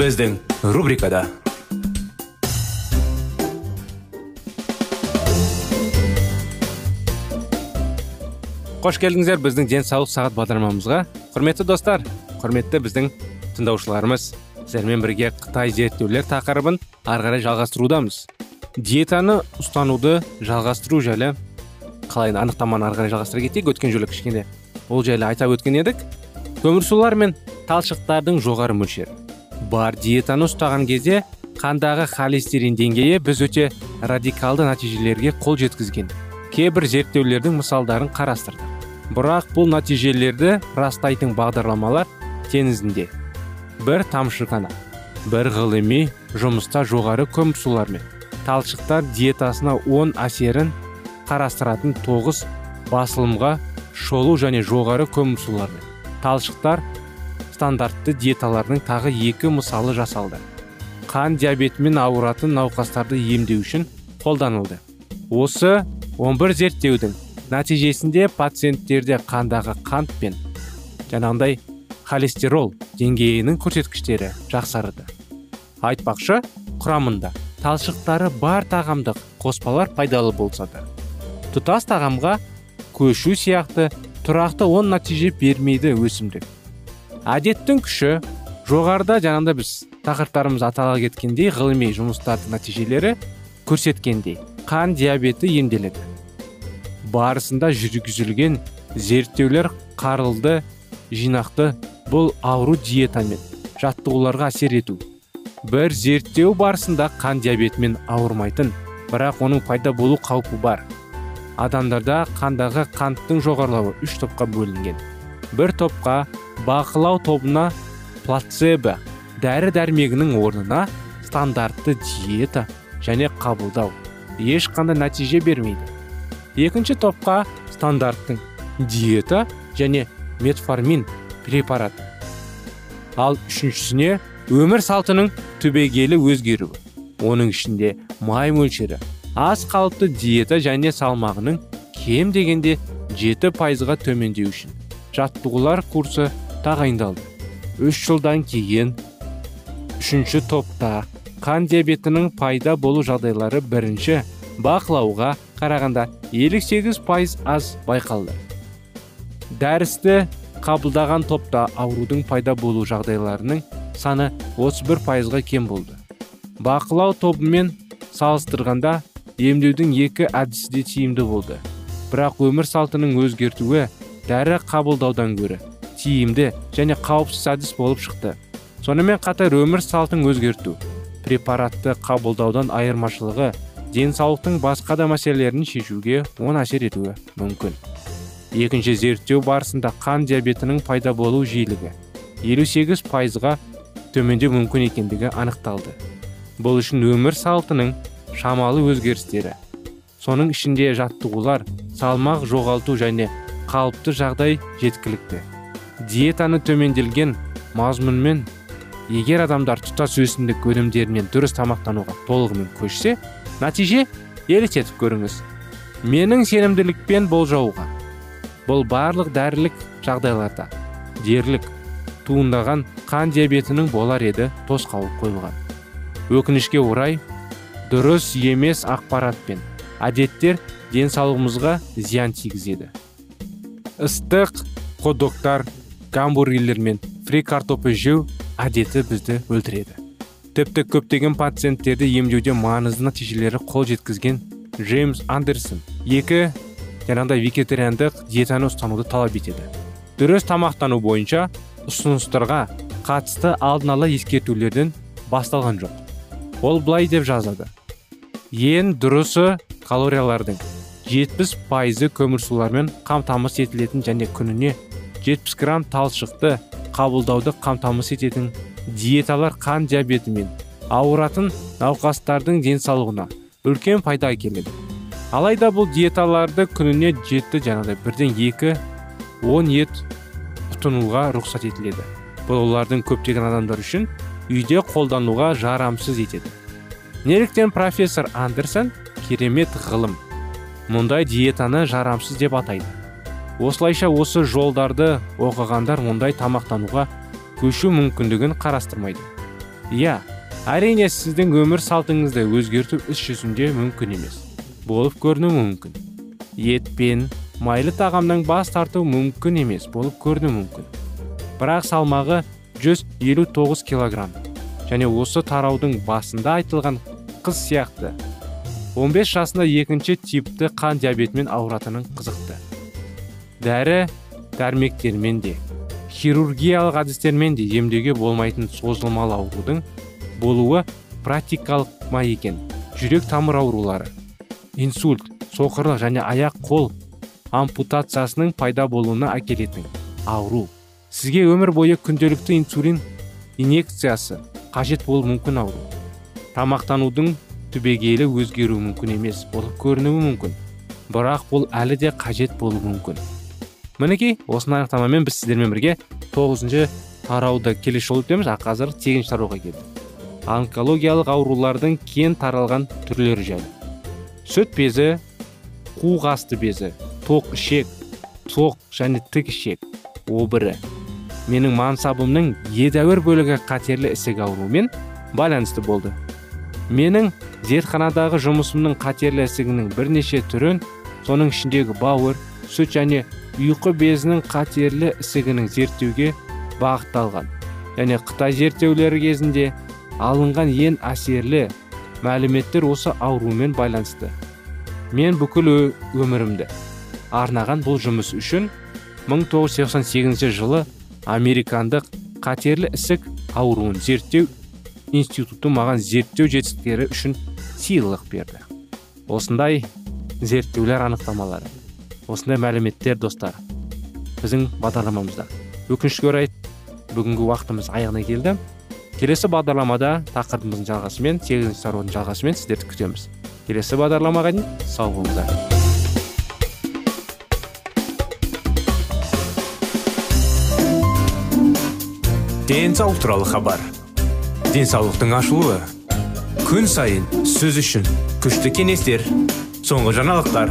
Біздің рубрикада қош келдіңіздер біздің денсаулық сағат бағдарламамызға. Құрметті достар құрметті біздің тыңдаушыларымыз сіздермен бірге қытай зерттеулер тақырыбын ары қарай жалғастырудамыз. Диетаны ұстануды жалғастыру жайлы қалай анықтаманы ары қарай жалғастыра кетейік өткен жолы кішкене ол жайлы айта өткен едік. Көмірсулар мен талшықтардың жоғары мөлшері. Бар диетаны ұстаған кезде қандағы холестерин деңгейі біз өте радикалды нәтижелерге қол жеткізген. Кейбір зерттеулердің мысалдарын қарастырдық бірақ бұл нәтижелерді растайтын бағдарламалар теңізінде. Бір тамшы ғана бір ғылыми жұмыста жоғары көмірсулар мен талшықтар диетасына оң әсерін қарастыратын тоғыз басылымға шолу және жоғары көмірсулар мен талшықтар стандартты диеталардың тағы екі мысалы жасалды. Қан диабетімен ауыратын науқастарды емдеу үшін қолданылды. Осы 11 зерттеудің нәтижесінде пациенттерде қандағы қант пен жаңағындай холестерол деңгейінің көрсеткіштері жақсарды айтпақшы құрамында талшықтары бар тағамдық қоспалар пайдалы болса да. Тұтас тағамға көшу сияқты тұрақты оң нәтиже бермейді өсімдік. Әдеттің күші жоғарыда жаңағыда біз тақырыптарымыз атала кеткендей ғылыми жұмыстардың нәтижелері көрсеткендей қан диабеті емделеді. Барысында жүргізілген зерттеулер қарылды жинақты бұл ауру диета мен жаттығуларға әсер ету. Бір зерттеу барысында қан диабетімен ауырмайтын бірақ оның пайда болу қаупі бар. Адамдарда қандағы қанттың жоғарылауы үш топқа бөлінген. Бір топқа бақылау тобына плацебо дәрі дәрмегінің орнына стандартты диета және қабылдау. Ешқандай нәтиже бермейді. Екінші топқа стандарттың диета және метформин препараты ал үшіншісіне өмір салтының түбегейлі өзгеруі. Оның ішінде май мөлшері аз қалыпты диета және салмағының кем дегенде жеті пайызға төмендеу үшін. Жаттығулар курсы тағайындалды үш жылдан кейін үшінші топта қан диабетінің пайда болу жағдайлары бірінші бақылауға қарағанда 58 пайыз аз байқалды. Дәрісті қабылдаған топта аурудың пайда болу жағдайларының саны 31 пайызға кем болды. Бақылау тобымен салыстырғанда емдеудің екі әдісі де тиімді болды. Бірақ өмір салтының өзгертуі дәрі қабылдаудан гөрі тиімді және қауіпсіз әдіс болып шықты. Сонымен қатар өмір салтын өзгерту препаратты қабылдаудан айырмашылығы денсаулықтың басқа да мәселелерін шешуге оң әсер етуі мүмкін. Екінші зерттеу барысында қан диабетінің пайда болу жиілігі 58 пайызға төмендеу мүмкін екендігі анықталды. Бұл үшін өмір салтының шамалы өзгерістері соның ішінде жаттығулар салмақ жоғалту және қалыпты жағдай жеткілікті. Диетаны төменделген мазмұнмен егер адамдар тұтас өсімдік өнімдерінен дұрыс тамақтануға толығымен көшсе нәтиже елестетіп көріңіз. Менің сенімділікпен болжауға. Бұл барлық дәрілік жағдайларда дерлік туындаған қан диабетінің болар еді тосқауыл қойылған өкінішке орай дұрыс емес ақпарат пен әдеттер денсаулығымызға зиян тигізеді. Ыстық ходоктар гамбургерлер мен фри картоп жеу әдеті бізді өлтіреді. Тіпті көптеген пациенттерді емдеуде маңызды нәтижелері қол жеткізген джеймс андерсон екі жаңағыдай вегетариандық диетаны ұстануды талап етеді. Дұрыс тамақтану бойынша ұсыныстарға қатысты алдын ала ескертулерден басталған жоқ. Ол былай деп жазады. Ең дұрысы калориялардың 70 пайызы көмірсулармен қамтамасыз етілетін және күніне 70 грамм талшықты қабылдауды қамтамасыз ететін диеталар қан диабетімен ауыратын науқастардың денсаулығына үлкен пайда әкеледі алайда бұл диеталарды күніне жеті жаңағыдай бірден екі он ет тұтынуға рұқсат етіледі. Бұл олардың көптеген адамдар үшін үйде қолдануға жарамсыз етеді. Неліктен профессор андерсон керемет ғылым. Мұндай диетаны жарамсыз деп атайды. Осылайша осы жолдарды оқығандар мұндай тамақтануға көшу мүмкіндігін қарастырмайды. Иә әрине сіздің өмір салтыңызды өзгерту іс жүзінде мүмкін емес. Болып көрінуі мүмкін. Ет пен майлы тағамнан бас тарту мүмкін емес болып көрінуі мүмкін. Бірақ салмағы 159 килограмм. Және осы тараудың басында айтылған қыз сияқты 15 жасында екінші типті қан диабетімен ауыратынын қызықты дәрі дәрмектермен де хирургиялық әдістермен де емдеуге болмайтын созылмалы аурудың болуы практикалық ма екен? Жүрек тамыр аурулары инсульт соқырлық және аяқ қол ампутациясының пайда болуына әкелетін ауру. Сізге өмір бойы күнделікті инсулин инъекциясы қажет болуы мүмкін ауру. Тамақтанудың түбегейлі өзгеруі мүмкін емес болып көрінуі мүмкін. Бірақ бұл әлі де қажет болуы мүмкін. Мінекей осындай анықтамамен біз сіздермен бірге тоғызыншы тарауды келесі жолы өтеміз. А қазір сегізінші тарауға келдік. Онкологиялық аурулардың кең таралған түрлері жайлы. Сүт безі қуық асты безі тоқ ішек тоқ және тік ішек обыры. Менің мансабымның едәуір бөлігі қатерлі ісік ауруымен байланысты болды. Менің зертханадағы жұмысымның қатерлі ісігінің бірнеше түрін соның ішіндегі бауыр сүт және ұйқы безінің қатерлі ісігінің зерттеуге бағытталған. Және қытай зерттеулері кезінде алынған ең әсерлі мәліметтер осы аурумен байланысты. Мен бүкіл өмірімді арнаған бұл жұмыс үшін 1988 жылы американдық қатерлі ісік ауруын зерттеу институты маған зерттеу жетістіктері үшін сыйлық берді. Осындай зерттеулер анықтамалары осындай мәліметтер достар біздің бағдарламамызда. Өкінішке орай бүгінгі уақытымыз аяғына келді. Келесі бағдарламада тақырыбымыздың жалғасымен сегізінші тараудың жалғасымен сіздерді күтеміз. Келесі бағдарламаға дейін сау болыңыздар. Денсаулық туралы хабар. Денсаулықтың ашылуы. Күн сайын сөз үшін күшті кеңестер соңғы жаңалықтар.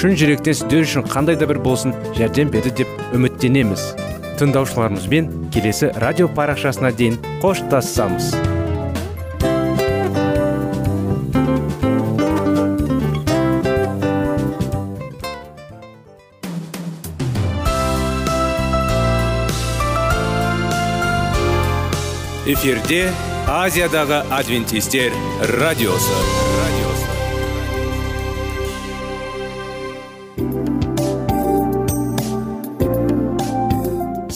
шын жүректен сіздер үшін қандай да бір болсын жәрдем берді деп үміттенеміз. Тыңдаушыларымызбен келесі радио парақшасына дейін қоштассамыз эфирде азиядағы адвентистер радиосы радиосы.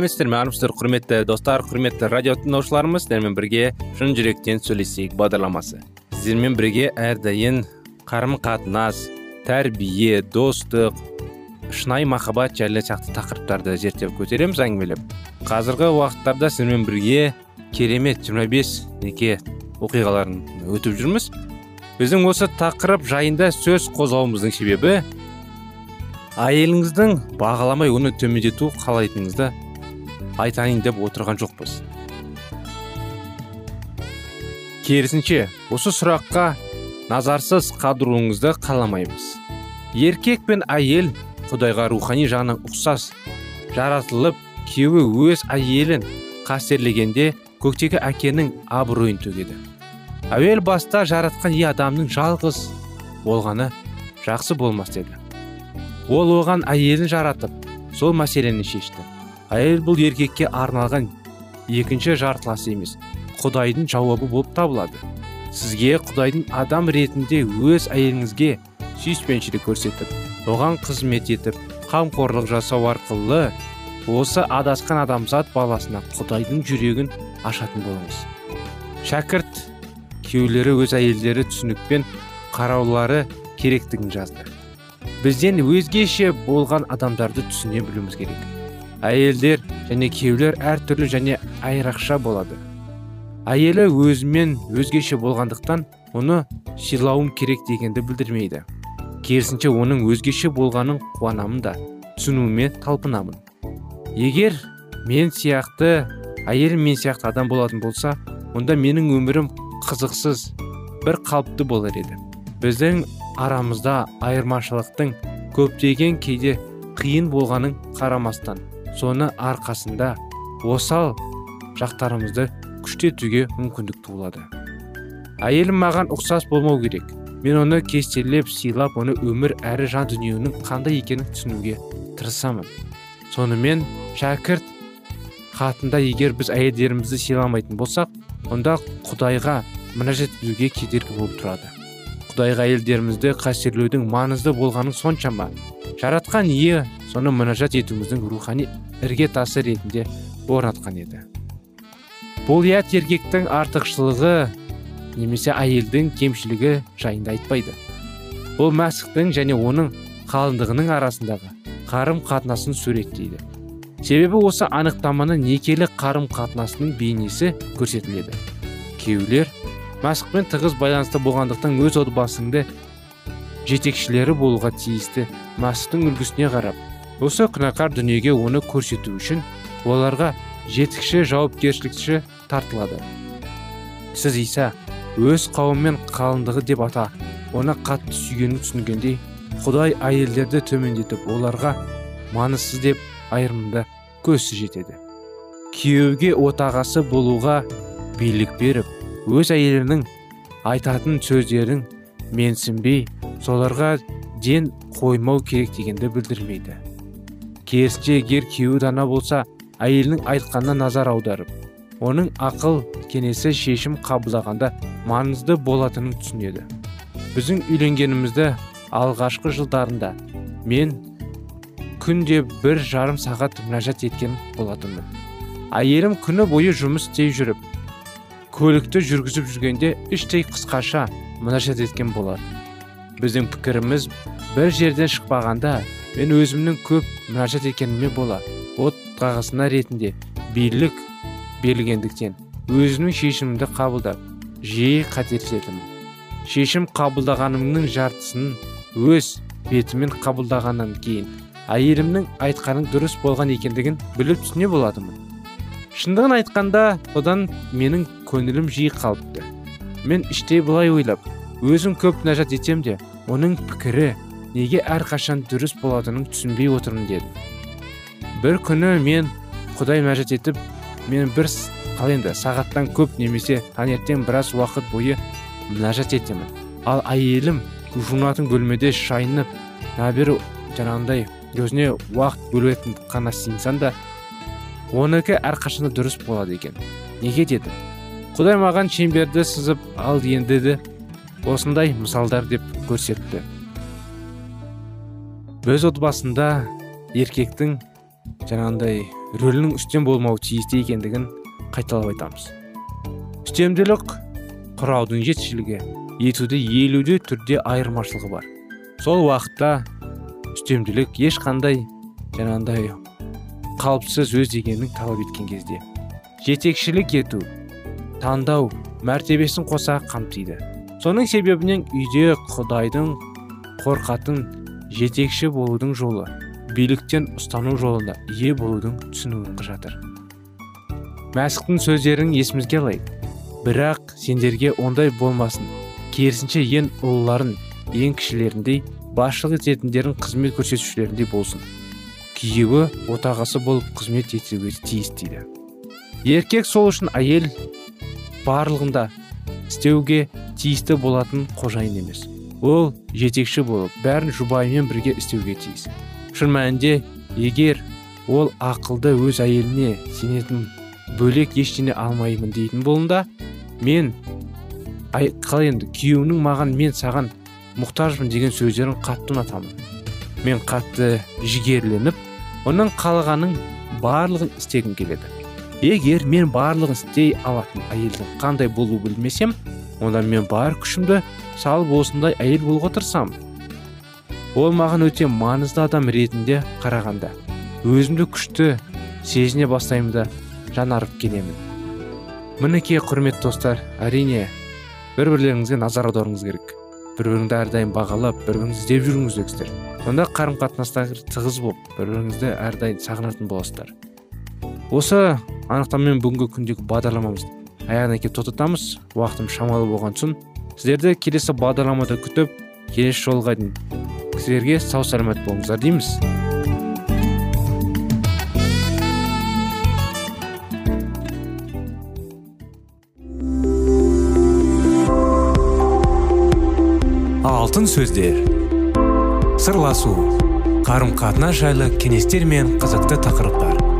Сәлеметсіздер ме? Армысыздар құрметті достар құрметті радио тыңдаушыларымыз сіздермен бірге шын жүректен сөйлесейік бағдарламасы. Сіздермен бірге әрдайым қарым қатынас тәрбие достық шынайы махаббат жайлы сияқты тақырыптарды зерттеп көтереміз әңгімелеп. Қазіргі уақыттарда сіздермен бірге керемет 25 неке оқиғаларын өтіп жүрміз. Біздің осы тақырып жайында сөз қозғауымыздың себебі әйеліңіздің бағаламай оны төмендету қалайтыныңызды айтайын деп отырған жоқпыз. Керісінше осы сұраққа назарсыз қалдыруыңызды қаламаймыз. Еркек пен әйел құдайға рухани жағынан ұқсас жаратылып күйеуі өз әйелін қастерлегенде көктегі әкенің абыройын төгеді. Әуел баста жаратқан е адамның жалғыз болғаны жақсы болмас деді ол оған әйелін жаратып сол мәселені шешті. Әйел бұл еркекке арналған екінші жартылас емес. Құдайдың жауабы болып табылады. Сізге құдайдың адам ретінде өз әйеліңізге сүйіспеншілік көрсетіп оған қызмет етіп қамқорлық жасау арқылы осы адасқан адамзат баласына құдайдың жүрегін ашатын болыңыз. Шәкірт күйеулері өз әйелдері түсінікпен қараулары керектігін жазды. Бізден өзгеше болған адамдарды түсіне білуіміз керек. Әйелдер және күйеулер әртүрлі және айрықша болады. Әйелі өзімен өзгеше болғандықтан оны сыйлауым керек дегенді білдірмейді. Керісінше оның өзгеше болғанын қуанамын да түсінуіме талпынамын. Егер мен сияқты әйел мен сияқты адам болатын болса онда менің өмірім қызықсыз бір қалыпты болар еді. Біздің арамызда айырмашылықтың көптеген кейде қиын болғанын қарамастан. Соны арқасында осал жақтарымызды күштетуге мүмкіндік туылады. Әйелім маған ұқсас болмау керек. Мен оны кестелеп сыйлап оны өмір әрі жан дүниенің қандай екенін түсінуге тырысамын. Сонымен шәкірт хатында егер біз әйелдерімізді сыйламайтын болсақ онда құдайға мінәжат етуге кедергі болып тұрады. Құдайға әйелдерімізді қастерлеудің маңызды болғанын соншама. Жаратқан ие соны мінәжат етуіміздің рухани іргетасы ретінде орнатқан еді. Бұл ұят еркектің артықшылығы немесе әйелдің кемшілігі жайында айтпайды. Бұл мәсіхтің және оның қалыңдығының арасындағы қарым қатынасын суреттейді. Себебі осы анықтаманы некелі қарым қатынасының бейнесі көрсетіледі. Күйеулер мәсіхпен тығыз байланысты болғандықтан өз отбасыңды жетекшілері болуға тиісті мәсіхтің үлгісіне қарап осы күнәкар дүниеге оны көрсету үшін оларға жетікші жауапкершілікші тартылады. Сіз иса өз қауыммен қалыңдығы деп ата оны қатты сүйгенін түсінгендей құдай әйелдерді төмендетіп оларға маңызсыз деп айырымында көзсіз жетеді. Күйеуге отағасы болуға билік беріп өз әйелінің айтатын сөздерін менсінбей соларға ден қоймау керек дегенді білдірмейді. Керісінше егер күйеуі дана болса әйелінің айтқанына назар аударып оның ақыл кенесі шешім қабылдағанда маңызды болатынын түсінеді. Біздің үйленгенімізді алғашқы жылдарында мен күнде бір жарым сағат мінәжат еткен болатынмын. Әйелім күні бойы жұмыс істей жүріп көлікті жүргізіп жүргенде іштей қысқаша мінәжат еткен болар. Біздің пікіріміз бір жерден шықпағанда мен өзімнің көп мінәжат еткеніме бола от қағысына ретінде билік берілгендіктен өзімнің шешімімді қабылдап жиі қателесетінмін шешім қабылдағанымның жартысын өз бетімен қабылдағаннан кейін әйелімнің айтқаның дұрыс болған екендігін біліп түсіне болатынмын шындығын айтқанда одан менің көңілім жиі қалыпты. Мен іштей былай ойлап өзім көп нәжат етсем де оның пікірі неге әрқашан дұрыс болатынын түсінбей отырмын дедім. Бір күні мен құдай мәжет етіп мен бір ал енді сағаттан көп немесе таңертең біраз уақыт бойы мінәжат етемін. Ал әйелім жуынатын бөлмеде шайынып нәбері жаңағындай өзіне уақыт бөлетін қана сыйынсаң да оныкі әрқашанда дұрыс болады екен. Неге деді құдай маған шеңберді сызып ал енді де осындай мысалдар деп көрсетті. Өз отбасында еркектің жаңағындай рөлінің үстем болмауы тиісті екендігін қайталап айтамыз. Үстемділік құраудың жетішілігі етуді елуде түрде айырмашылығы бар. Сол уақытта үстемділік ешқандай жаңағындай қалыпсыз өз дегенін талап еткен кезде жетекшілік ету таңдау мәртебесін қоса қамтиды. Соның себебінен үйде құдайдың қорқатын жетекші болудың жолы биліктен ұстану жолында ие болудың түсінуін жатыр мәсіхтің сөздерін есімізге алайық. Бірақ сендерге ондай болмасын. Керісінше ең ұлыларын ең кішілеріндей басшылық ететіндерін қызмет көрсетушілеріндей болсын. Күйеуі отағасы болып қызмет етуге тиіс дейді. Еркек сол үшін әйел барлығында істеуге тиісті болатын қожайын емес. Ол жетекші болып бәрін жұбайымен бірге істеуге тиіс. Шын мәнінде егер ол ақылды өз әйеліне сенетін бөлек ештеңе алмаймын дейтін болында мен ай, қалай енді күйеуімнің маған мен саған мұқтажмын деген сөздерін қатты ұнатамын. Мен қатты жігерленіп оның қалғанын барлығын істегім келеді. Егер мен барлығын істей алатын әйелдің қандай болу білмесем онда мен бар күшімді салып осындай әйел болуға тырысамын ол маған өте маңызды адам ретінде қарағанда. Өзімді күшті сезіне бастаймын да жанарып келемін. Мінекей құрметті достар әрине бір бірлеріңізге назар аударуыңыз керек. Бір біріңді әрдайым бағалап бір біріңізді іздеп жүріңіздер сонда қарым қатынастар тығыз болып бір біріңізді әрдайым сағынатын боласыздар. Осы анықтамамен бүгінгі күндегі бағдарламамызды аяғына келіп тоқтатамыз. Уақытым шамалы болған соң сіздерді келесі бағдарламада күтіп келесі жолға дейін сіздерге сау саламат болыңыздар дейміз. Алтын сөздер. Сырласу. Қарым қатынас жайлы кеңестер мен қызықты тақырыптар.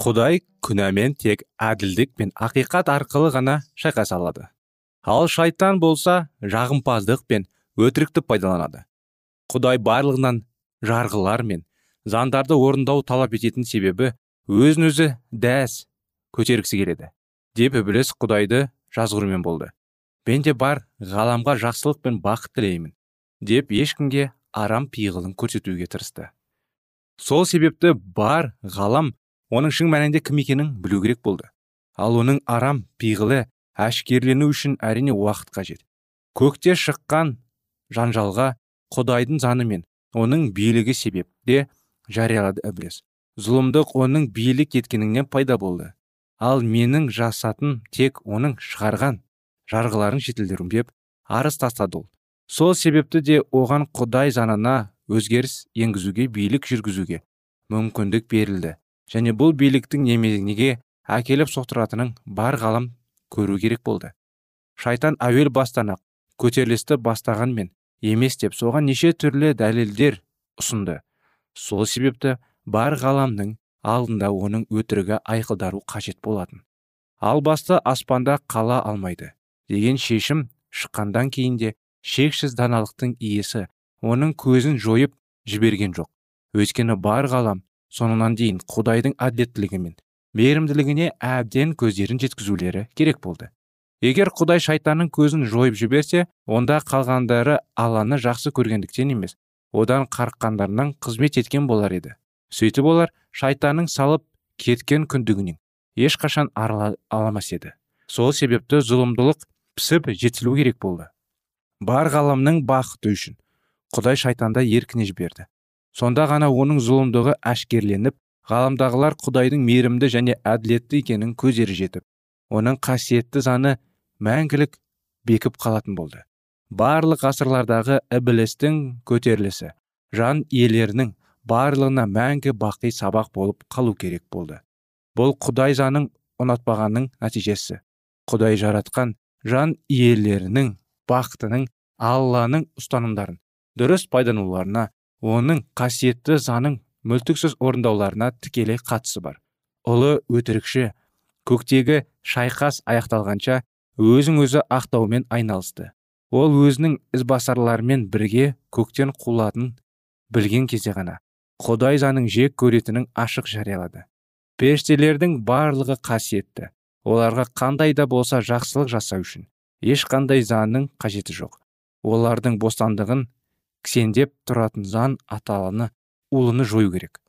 Құдай күнәмен тек әділдік пен ақиқат арқылы ғана шайқаса алады. Ал шайтан болса жағымпаздық пен өтірікті пайдаланады. Құдай барлығынан жарғылар мен заңдарды орындау талап ететін себебі өзін өзі дәс көтергісі келеді деп ібіліс құдайды жазғырумен болды. Мен де бар ғаламға жақсылық пен бақыт тілеймін деп ешкімге арам пиғылын көрсетуге тырысты. Сол себепті бар ғалам оның шын мәнінде кім екенін білу керек болды. Ал оның арам пиғылы әшкерлену үшін әрине уақыт қажет. Көкте шыққан жанжалға құдайдың заны мен оның билігі себепте жариялады ібіліс зұлымдық оның билік еткеніңнен пайда болды. Ал менің жасатын тек оның шығарған жарғыларын жетілдіру арыз тастады ол. Сол себепті де оған құдай заңына өзгеріс енгізуге билік жүргізуге мүмкіндік берілді. Және бұл биліктің неменеге әкеліп соқтыратынын бар ғалам көру керек болды. Шайтан әуел бастан ақ көтерілісті бастағанмен емес деп соған неше түрлі дәлелдер ұсынды. Сол себепті бар ғаламның алдында оның өтірігі айқылдару қажет болатын. Ал баста аспанда қала алмайды деген шешім шыққандан кейін де шексіз даналықтың иесі оның көзін жойып жіберген жоқ. Өйткені бар ғалам соңынан дейін құдайдың әділеттілігі мен мейірімділігіне әбден көздерін жеткізулері керек болды. Егер құдай шайтанның көзін жойып жіберсе онда қалғандары алланы жақсы көргендіктен емес одан қарыққандарынан қызмет еткен болар еді. Сөйтіп олар шайтанның салып кеткен күндігінен ешқашан арыла аламас еді. Сол себепті зұлымдылық пісіп жетілу керек болды. Бар ғаламның бақыты үшін құдай шайтанда еркіне жіберді. Сонда ғана оның зұлымдығы әшкерленіп ғаламдағылар құдайдың мейірімді және әділетті екенін көздері жетіп оның қасиетті заны мәңгілік бекіп қалатын болды. Барлық ғасырлардағы ібілістің көтерілісі жан иелерінің барлығына мәңгі бақи сабақ болып қалу керек болды. Бұл құдай заңын ұнатпағанның нәтижесі. Құдай жаратқан жан иелерінің бақытының алланың ұстанымдарын дұрыс пайдалануларына оның қасиетті заңын мүлтіксіз орындауларына тікелей қатысы бар. Ұлы өтірікші көктегі шайқас аяқталғанша өзін өзі ақтаумен айналысты. Ол өзінің ізбасарларымен бірге көктен құлатын білген кезде ғана құдай заңын жек көретінін ашық жариялады. Періштелердің барлығы қасиетті. Оларға қандай да болса жақсылық жасау үшін ешқандай заңның қажеті жоқ. Олардың бостандығын кісендеп тұратын заң аталаны улыны жою керек.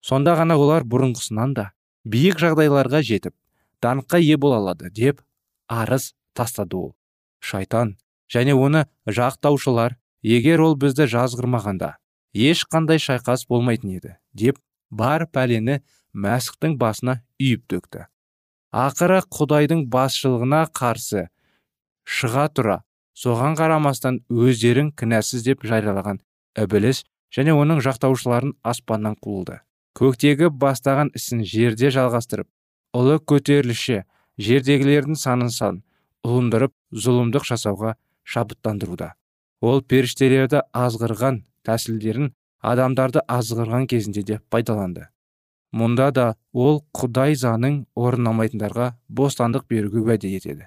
Сонда ғана олар бұрынғысынан да биік жағдайларға жетіп даңққа ие бола алады деп арыз тастады ол. Шайтан және оны жақтаушылар егер ол бізді жазғырмағанда ешқандай шайқас болмайтын еді деп бар пәлені мәсіхтің басына үйіп төкті. Ақыры құдайдың басшылығына қарсы шыға тұра соған қарамастан өздерін кінәсіз деп жариялаған ібіліс және оның жақтаушыларын аспаннан қуылды. Көктегі бастаған ісін жерде жалғастырып ұлы көтерілісші жердегілердің санын сан ұлындырып зұлымдық жасауға шабыттандыруда. Ол періштелерді азғырған тәсілдерін адамдарды азғырған кезінде де пайдаланды. Мұнда да ол құдай заңын орындамайтындарға бостандық беруге уәде етеді.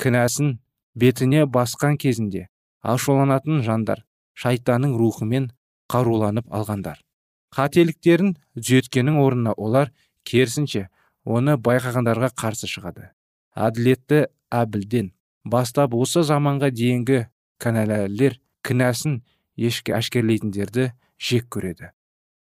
Кінәсін бетіне басқан кезінде ашуланатын жандар шайтанның рухымен қаруланып алғандар. Қателіктерін түзеткеннің орнына олар керісінше оны байқағандарға қарсы шығады. Әділетті әбілден бастап осы заманға дейінгі кінәлілер кінәсін ешке әшкерлейтіндерді жек көреді.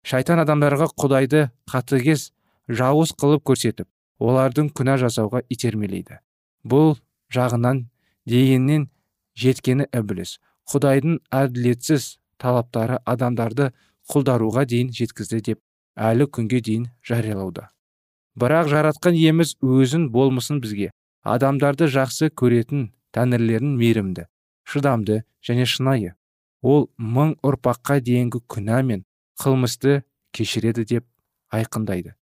Шайтан адамдарға құдайды қатыгез жауыз қылып көрсетіп олардың күнә жасауға итермелейді. Бұл жағынан дегеннен жеткені ібіліс құдайдың әділетсіз талаптары адамдарды құлдаруға дейін жеткізді деп әлі күнге дейін жариялауда. Бірақ жаратқан иеміз өзін болмысын бізге. Адамдарды жақсы көретін тәңірлерін мейірімді шыдамды және шынайы. Ол мың ұрпаққа дейінгі күнә мен қылмысты кешіреді деп айқындайды.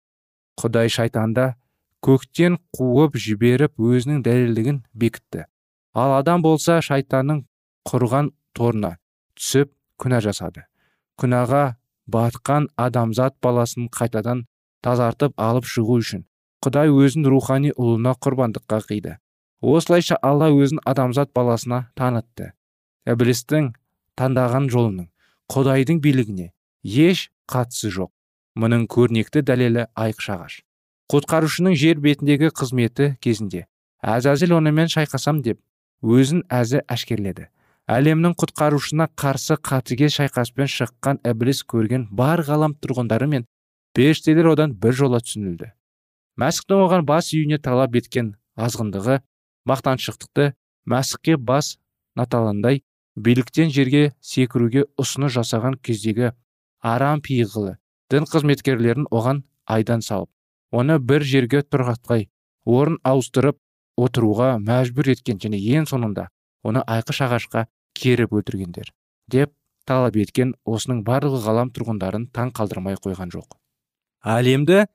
Құдай шайтанда көктен қуып жіберіп өзінің дәлелдігін бекітті. Ал адам болса шайтанның құрған торына түсіп күнә жасады. Күнәға батқан адамзат баласын қайтадан тазартып алып шығу үшін құдай өзін рухани ұлына құрбандыққа қиды. Осылайша алла өзін адамзат баласына танытты. Ібілістің таңдаған жолының құдайдың билігіне еш қатысы жоқ. Мұның көрнекті дәлелі айқыш ағаш құтқарушының жер бетіндегі қызметі кезінде әзәзіл онымен шайқасам деп өзін әзі әшкерледі. Әлемнің құтқарушына қарсы қатыге шайқаспен шыққан ібіліс көрген бар ғалам тұрғындары мен періштелер одан бір жола түсінілді. Мәсіхтің оған бас үйіне талап еткен азғындығы мақтаншықтықты мәсіхке бас наталандай биліктен жерге секіруге ұсыны жасаған кездегі арам пиғылы дін қызметкерлерін оған айдан салып оны бір жерге тұрғатпай орын ауыстырып отыруға мәжбүр еткен және ең соңында оны айқыш ағашқа керіп өлтіргендер деп талап еткен осының барлығы ғалам тұрғындарын таң қалдырмай қойған жоқ. Әлемді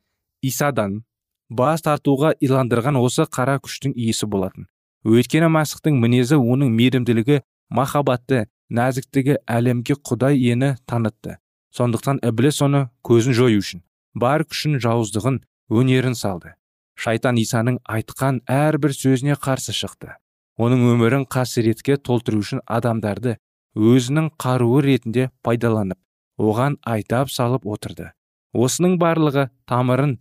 исадан бас тартуға иландырған осы қара күштің иесі болатын. Өйткені мәсіхтің мінезі оның мейірімділігі махаббаты нәзіктігі әлемге құдай ені танытты. Сондықтан ібіліс оны көзін жою үшін бар күшін жауыздығын өнерін салды. Шайтан исаның айтқан әрбір сөзіне қарсы шықты. Оның өмірін қасіретке толтыру үшін адамдарды өзінің қаруы ретінде пайдаланып оған айтап салып отырды. Осының барлығы тамырын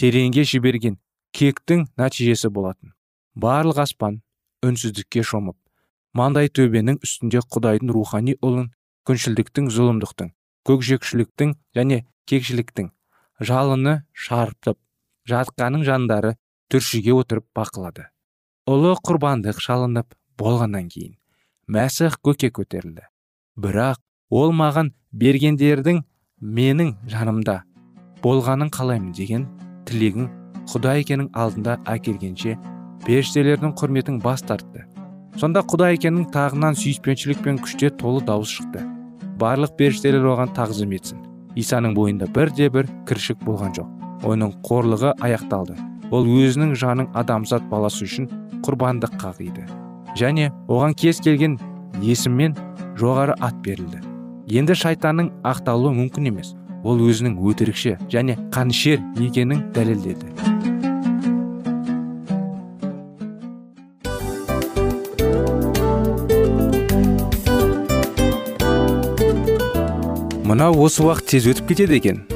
тереңге жіберген кектің нәтижесі болатын. Барлық аспан үнсіздікке шомып маңдай төбенің үстінде құдайдың рухани ұлын күншілдіктің зұлымдықтың көкжекшіліктің және кекшіліктің жалыны шарпытып жатқаның жандары түршіге отырып бақылады. Ұлы құрбандық шалынып болғаннан кейін мәсіх көке көтерілді. Бірақ ол маған бергендердің менің жанымда болғанын қалаймын деген тілегін құдай екенің алдында әкелгенше періштелердің құрметін бас тартты. Сонда құдай екенің тағынан сүйіспеншілік пен күште толы дауыс шықты. Барлық періштелер оған тағзым етсін. Исаның бойында бірде бір кіршік болған жоқ. Оның қорлығы аяқталды. Ол өзінің жанын адамзат баласы үшін құрбандық қағиды және оған кез келген есіммен жоғары ат берілді. Енді шайтанның ақталуы мүмкін емес. Ол өзінің өтірікші және қанішер екенін дәлелдеді. Мынау осы уақыт тез өтіп кетеді екен.